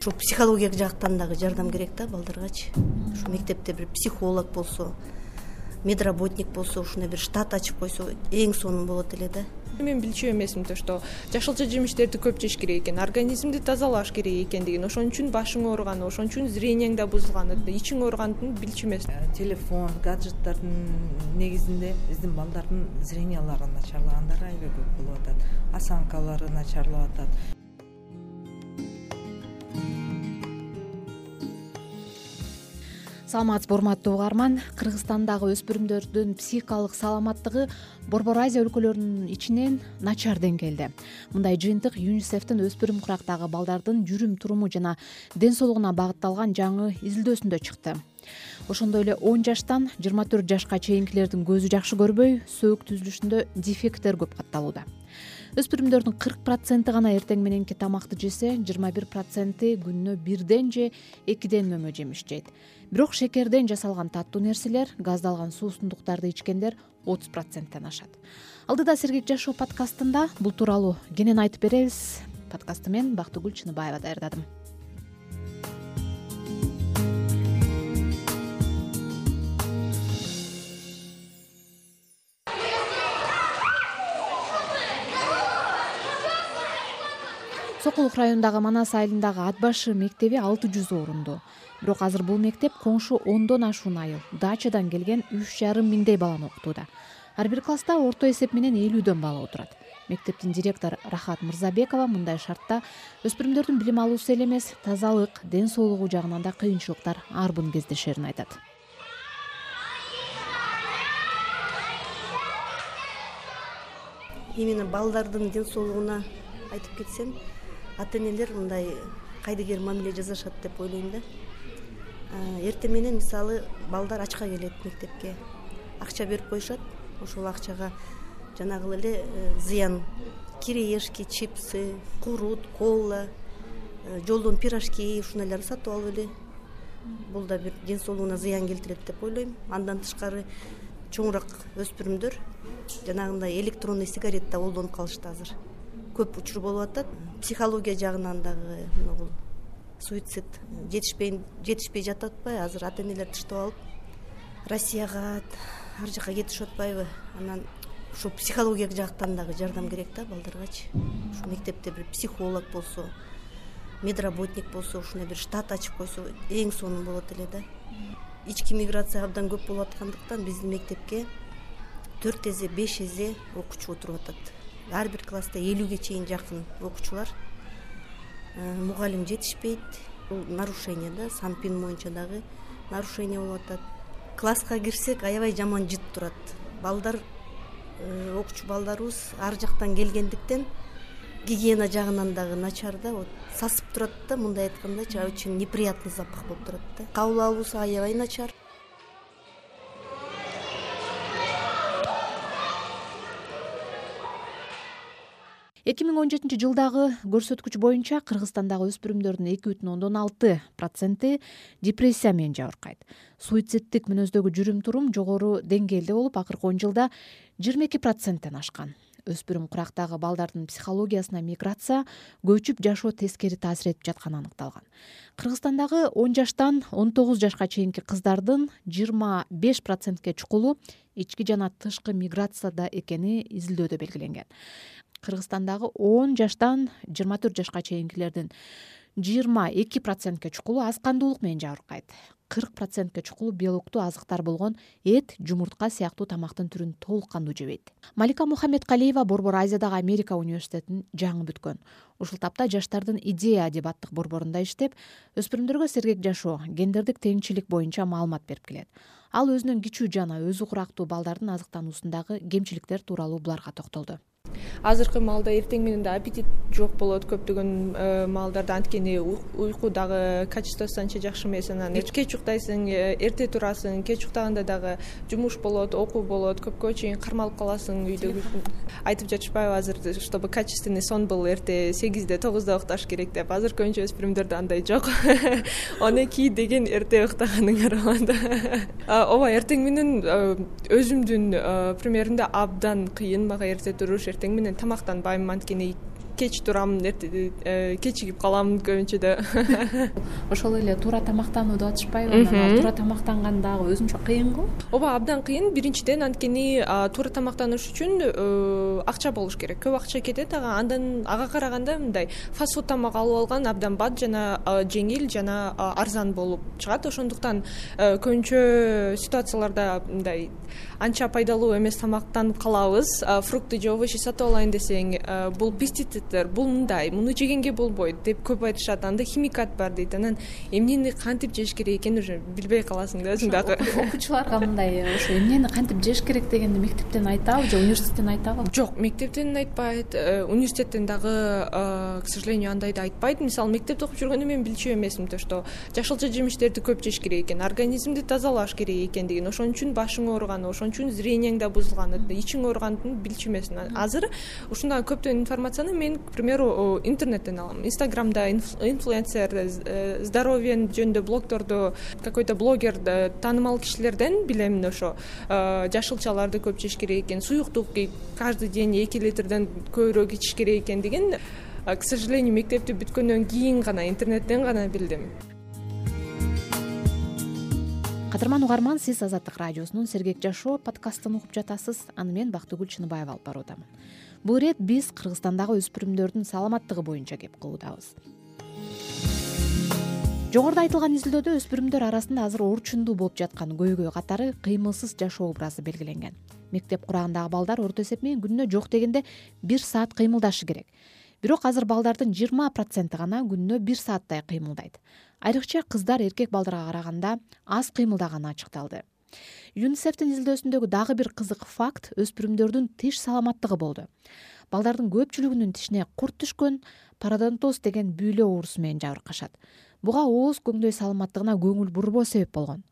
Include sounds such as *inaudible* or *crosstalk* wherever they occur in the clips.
ушул психология жактан дагы жардам керек да балдаргачы? Ушу мектепте бир психолог болсо медработник болсо ушундай бир штат ачып койсо эң сонун болот эле да. Мен билчү эмесмин то что жашылча жемиштерди көп жеш керек экен организмди тазалаш керек экендигин ошон үчүн башың ооруган ошон үчүн зрениең да бузулган ичиң ооруганын билчү эмес э, телефон гаджеттардын негизинде биздин балдардын зрениялары начарлагандары аябай көп болуп атат осанкалары начарлап атат саламатсызбы урматтуу угарман кыргызстандагы өспүрүмдөрдүн психикалык саламаттыгы борбор азия өлкөлөрүнүн ичинен начар деңгээлде мындай жыйынтык юнисефтин өспүрүм курактагы балдардын жүрүм туруму жана ден соолугуна багытталган жаңы изилдөөсүндө чыкты. Ошондой эле он жаштан жыйырма төрт жашка чейинкилердин көзү жакшы көрбөй сөөк түзүлүшүндө дефекттер көп катталууда өспүрүмдөрдүн кырк проценти гана эртең мененки тамакты жесе жыйырма бир проценти күнүнө бирден же экиден мөмө жемиш жейт бирок шекерден жасалган таттуу нерселер газдалган суусундуктарды ичкендер отуз проценттен ашат. Алдыда сергек жашоо подкастында бул тууралуу кенен айтып беребиз. Подкастты мен бактыгүл чыныбаева даярдадым сокулук районундагы манас айылындагы ат башы мектеби алты жүз орундуу бирок азыр бул мектеп коңшу ондон ашуун айыл. Дачадан келген үч жарым миңдей баланы окутууда. Ар бир класста орто эсеп менен элүүдөн бала отурат. Мектептин директору рахат мырзабекова мындай шартта өспүрүмдөрдүн билим алуусу эле эмес тазалык ден соолугу жагынан да кыйынчылыктар арбын кездешерин айтат. Именно балдардын ден соолугуна айтып кетсем ата энелер мындай кайдыгер мамиле жасашат деп ойлойм да. Эртең менен мисалы балдар ачка келет мектепке акча берип коюшат ошол акчага жанагыл эле э, зыян. Кириешки чипсы курут кола э, жолдон пирожки ушундайларды сатып алып эле бул да бир ден соолугуна зыян келтирет деп ойлойм. Андан тышкары чоңураак өспүрүмдөр жанагындай электронный сигарет да колдонуп калышты азыр. Көп учур болуп атат психология жагынан дагы могул суицид жетишпей жетишпей жатып азыр ата энелер тыштап алып россияга ар жака кетишип атпайбы анан ушул психология жактан дагы жардам керек да балдаргачы ушул мектепте бир психолог болсо медработник болсо ушундай бир штат ачып койсо эң сонун болот эле да. Ички миграция абдан көп болуп аткандыктан биздин мектепке төрт эзе беш эзе окуучу отуруп атат ар бир класста элүүгө чейин жакын окуучулар э, мугалим жетишпейт. Бул нарушение да санпин боюнча дагы нарушение болуп атат. Класска кирсек аябай жаман жыт турат. Балдар э, окуучу балдарыбыз ар жактан келгендиктен гигиена жагынан дагы начар да вот сасып турат да мындай айткандачы очень неприятный запах болуп турат да. Кабыл алуусу аябай начар эки миң он жетинчи жылдагы көрсөткүч боюнча кыргызстандагы өспүрүмдөрдүн эки бүтүн ондон алты проценти депрессия менен жабыркайт. Суицидтик мүнөздөгү жүрүм турум жогору деңгээлде болуп акыркы он жылда жыйырма эки проценттен ашкан. Өспүрүм курактагы балдардын психологиясына миграция көчүп жашоо тескери таасир этип жатканы аныкталган. Кыргызстандагы он жаштан он тогуз жашка чейинки кыздардын жыйырма беш процентке чукулу ички жана тышкы миграцияда экени изилдөөдө белгиленген кыргызстандагы он жаштан жыйырма төрт жашка чейинкилердин жыйырма эки процентке чукулу аз кандуулук менен жабыркайт. Кырк процентке чукулу белоктуу азыктар болгон эт жумуртка сыяктуу тамактын түрүн толук кандуу жебейт. Малика мухаммедкалиева борбор азиядагы америка университетин жаңы бүткөн. Ушул тапта жаштардын идея дебаттык борборунда иштеп өспүрүмдөргө сергек жашоо гендердик теңчилик боюнча маалымат берип келет. Ал өзүнөн кичүү жана өзү курактуу балдардын азыктануусундагы кемчиликтер тууралуу буларга токтолду азыркы маалда эртең менен да аппетит жок болот. Көптөгөн э, маалдарда анткени уйку дагы качествосу анча жакшы эмес анан. Кеч уктайсың э, эрте турасың кеч уктаганда дагы жумуш болот окуу болот көпкө чейин кармалып каласың үйдө. Айтып жатышпайбы азыр чтобы качественный сон был эрте сегизде тогузда укташ керек деп. Азыркы көбүнчө өспүрүмдөрдө андай жок. *laughs* Он эки деген эрте уктаганыңар болот ооба эртең менен э, өзүмдүн примеримде абдан кыйын мага эрте туруш эртең менен тамактанбайм анткени кеч турам э, кечигип калам көбүнчөдө *laughs* ошол эле туура тамактанууду атышпайбы анан ал туура тамактанган дагы өзүнчө кыйын го ооба абдан кыйын. Биринчиден анткени туура тамактаныш үчүн э, акча болуш керек. Көп акча кетет ага андан ага караганда мындай фаст фуд тамак алып алган абдан бат жана жеңил жана арзан болуп чыгат. Ошондуктан көбүнчө ситуацияларда мындай анча пайдалуу эмес тамактанып калабыз. Фрукты же овощи сатып алайын десең бул бул мындай муну жегенге болбойт деп көп айтышат. Анда химикат бар дейт. Анан эмнени кантип жеш керек экенин уже билбей каласың да өзүң дагы окуучуларга мындай ошо эмнени кантип жеш керек дегенди мектептен айтабы же университеттен айтабы? Жок мектептен айтпайт. Э, университеттен дагы к сожалению андайды айтпайт. Мисалы мектепте окуп жүргөндө мен билчү эмесмин то что жашылча жемиштерди көп жеш керек экен организмди тазалаш керек экендигин ошон үчүн башың ооруган ошон үчүн зрениең да бузулган. Ичиң ооруганын билчү эмесмин. Азыр ушундай көптөгөн информацияны мен к примеру интернеттен алам инстаграмда инфлюенсер э, здоровье жөнүндө блогдорду какой то блогер таанымал кишилерден билем ошо э, жашылчаларды көп жеш керек экен суюктук каждый день эки литрден көбүрөөк ичиш керек экендигин к сожалению мектепти бүткөндөн кийин гана интернеттен гана билдим. Кадырман угарман сиз азаттык радиосунун сергек жашоо подкастын угуп жатасыз. Аны мен бактыгүл чыныбаева алып баруудамын бул ирет биз кыргызстандагы өспүрүмдөрдүн саламаттыгы боюнча кеп кылуудабыз. Жогоруда айтылган изилдөөдө өспүрүмдөр арасында азыр орчундуу болуп жаткан көйгөй катары кыймылсыз жашоо образы белгиленген. Мектеп курагындагы балдар орто эсеп менен күнүнө жок дегенде бир саат кыймылдашы керек. Бирок азыр балдардын жыйырма проценти гана күнүнө бир сааттай кыймылдайт. Айрыкча кыздар эркек балдарга караганда аз кыймылдаганы ачыкталды юнисефтин изилдөөсүндөгү дагы бир кызык факт өспүрүмдөрдүн тиш саламаттыгы болду. Балдардын көпчүлүгүнүн тишине курт түшкөн пародонтоз деген бүйлө оорусу менен жабыркашат. Буга ооз көңдөй саламаттыгына көңүл бурбоо себеп болгон.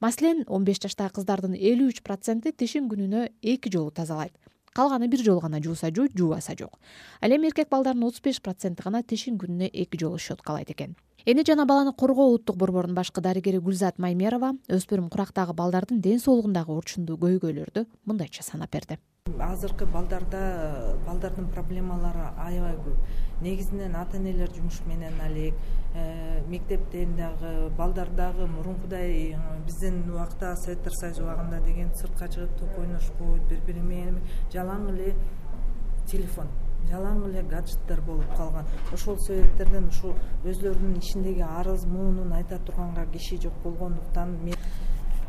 Маселен он беш жаштагы кыздардын элүү үч проценти тишин күнүнө эки жолу тазалайт калганы бир жолу гана жууса жууйт жуубаса жок. Ал эми эркек балдардын отуз беш проценти гана тишин күнүнө эки жолу щеткалайт экен. Эне жана баланы коргоо улуттук борборунун башкы дарыгери гүлзат маймерова өспүрүм курактагы балдардын ден соолугундагы орчундуу көйгөйлөрдү мындайча санап берди азыркы балдарда балдардын проблемалары аябай көп. Негизинен ата энелер жумуш менен алек э, мектептен дагы балдар дагы мурункудай биздин убакта советтер союзу убагында деген сыртка чыгып топ ойношпойт бири бири менен жалаң эле телефон жалаң эле гаджеттер болуп калган. Ошол себептерден ушул өзлөрүнүн ичиндеги арыз муунун айта турганга киши жок болгондуктан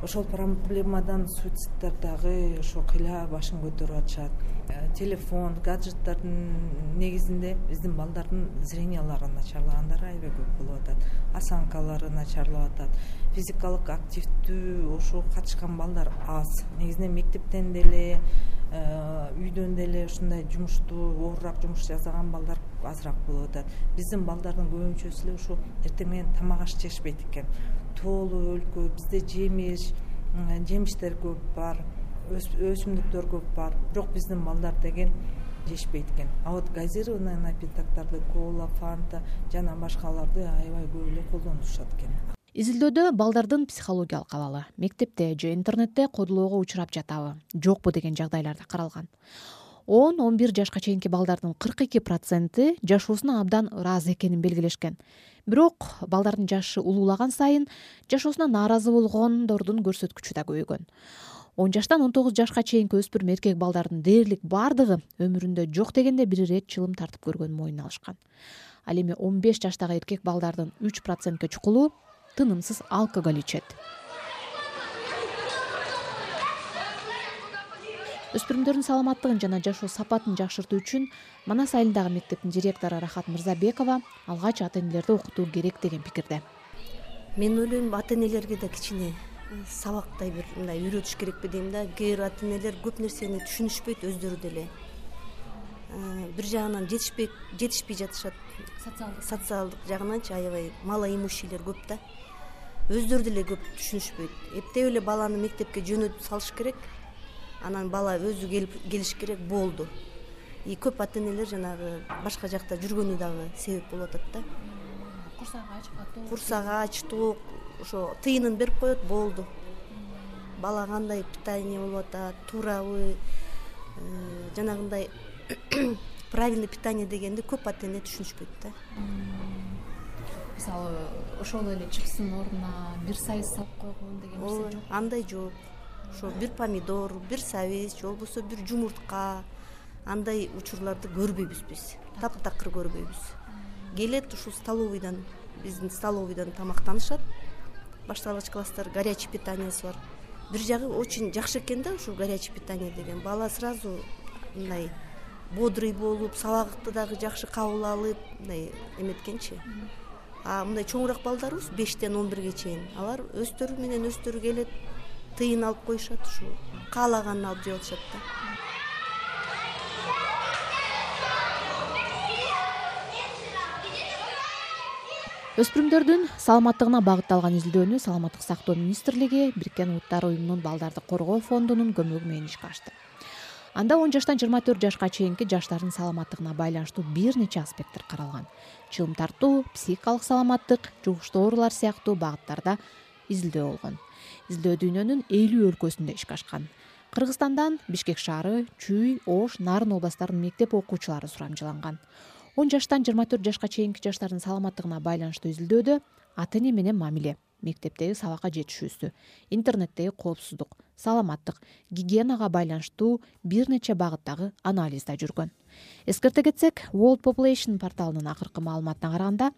ошол проблемадан суицидтер дагы ошо кыйла башын көтөрүп атышат. Э, телефон гаджеттердин негизинде биздин балдардын зрениялары начарлагандары аябай көп болуп атат. Осанкалары начарлап атат физикалык активдүү ошого катышкан балдар аз. Негизинен мектептен деле Э, үйдөн деле ушундай жумушту оорураак жумуш жасаган балдар азыраак болуп атат. Биздин балдардын көбүнчөсү эле ушул эртең менен тамак аш жешпейт экен. Тоолуу өлкө бизде жемиш жемиштер көп бар өсүмдүктөр көп бар. Бирок биздин балдар деген жешпейт экен. А вот газированный напитокторду кола фанта жана башкаларды аябай көп эле колдонушат экен изилдөөдө балдардын психологиялык абалы мектепте же интернетте кодулоого учурап жатабы. Жокпу деген жагдайлар да каралган. Он он бир жашка чейинки балдардын кырк эки проценти жашоосуна абдан ыраазы экенин белгилешкен. Бирок балдардын жашы улуулаган сайын жашоосуна нааразы болгондордун көрсөткүчү да көбөйгөн он жаштан он тогуз жашка чейинки өспүрүм эркек балдардын дээрлик баардыгы өмүрүндө жок дегенде бир ирет чылым тартып көргөнүн мойнуна алышкан. Ал эми он беш жаштагы эркек балдардын үч процентке чукулу тынымсыз алкоголь ичет. Өспүрүмдөрдүн саламаттыгын жана жашоо сапатын жакшыртуу үчүн манас айылындагы мектептин директору рахат мырзабекова алгач ата энелерди окутуу керек деген пикирде. Мен ойлойм ата энелерге да кичине сабактай бир мындай үйрөтүш керекпи дейм да. Кээ бир ата энелер көп нерсени түшүнүшпөйт өздөрү деле. Э, бир жагынан жетишпей жетишпей жатышат. Социалдык. Жагынанчы аябай малоимущийлер көп да өздөрү деле көп түшүнүшпөйт. Эптеп эле баланы мектепке жөнөтүп салыш керек. Анан бала өзү келип келиш керек болду. И көп ата энелер жанагы башка жакта жүргөнү дагы себеп болуп атат да. Курсагы ач катуу курсагы ач тоок ошо тыйынын берип коет болду. Бала кандай питание болуп атат туурабы э, жанагындай *clears throat* правильный питание дегенди көп ата эне түшүнүшпөйт да мисалы ошол эле чипстин ордуна бир сайыз салып койгон деген нерсе ооба жок. андай жок. Ошо бир помидор бир сабиз же болбосо бир жумуртка андай учурларды көрбөйбүз биз. Таптакыр көрбөйбүз. Келет ушул столовыйдан биздин столовыйдан тамактанышат. Башталгыч класстар горячий питаниясы бар. Бир жагы очень жакшы экен да ушул горячий питание деген. Бала сразу мындай бодрый болуп сабакты дагы жакшы кабыл алып мындай эметкенчи а мындай чоңураак балдарыбыз бештен он бирге чейин. Алар өздөрү менен өздөрү келет тыйын алып коюшат ушу каалаганын алып жеп атышат да. Өспүрүмдөрдүн саламаттыгына багытталган изилдөөнү саламаттык сактоо министрлиги бириккен улуттар уюмунун балдарды коргоо фондунун көмөгү менен ишке ашты анда он жаштан жыйырма төрт жашка чейинки жаштардын саламаттыгына байланыштуу бир нече аспекттер каралган. Чыгым тартуу психикалык саламаттык жугуштуу оорулар сыяктуу багыттарда изилдөө болгон. Изилдөө дүйнөнүн элүү өлкөсүндө ишке ашкан кыргызстандан бишкек шаары чүй ош нарын областарынын мектеп окуучулары сурамжыланган он жаштан жыйырма төрт жашка чейинки жаштардын саламаттыгына байланыштуу изилдөөдө ата эне менен мамиле мектептеги сабакка жетишүүсү интернеттеги коопсуздук саламаттык гигиенага байланыштуу бир нече багыттагы анализ да жүргөн. Эскерте кетсек world population порталынын акыркы маалыматына караганда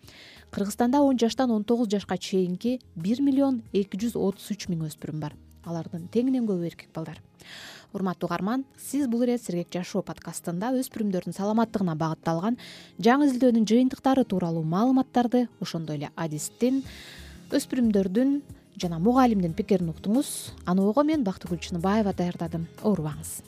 кыргызстанда он жаштан он тогуз жашка чейинки бир миллион эки жүз отуз үч миң өспүрүм бар. Алардын теңинен көбү эркек балдар. Урматтуу угарман сиз бул ирет сергек жашоо подкастында өспүрүмдөрдүн саламаттыгына багытталган жаңы изилдөөнүн жыйынтыктары тууралуу маалыматтарды ошондой эле адистин өспүрүмдөрдүн жана мугалимдин пикирин уктуңуз. Аны ого мен бактыгүл чыныбаева даярдадым. Оорубаңыз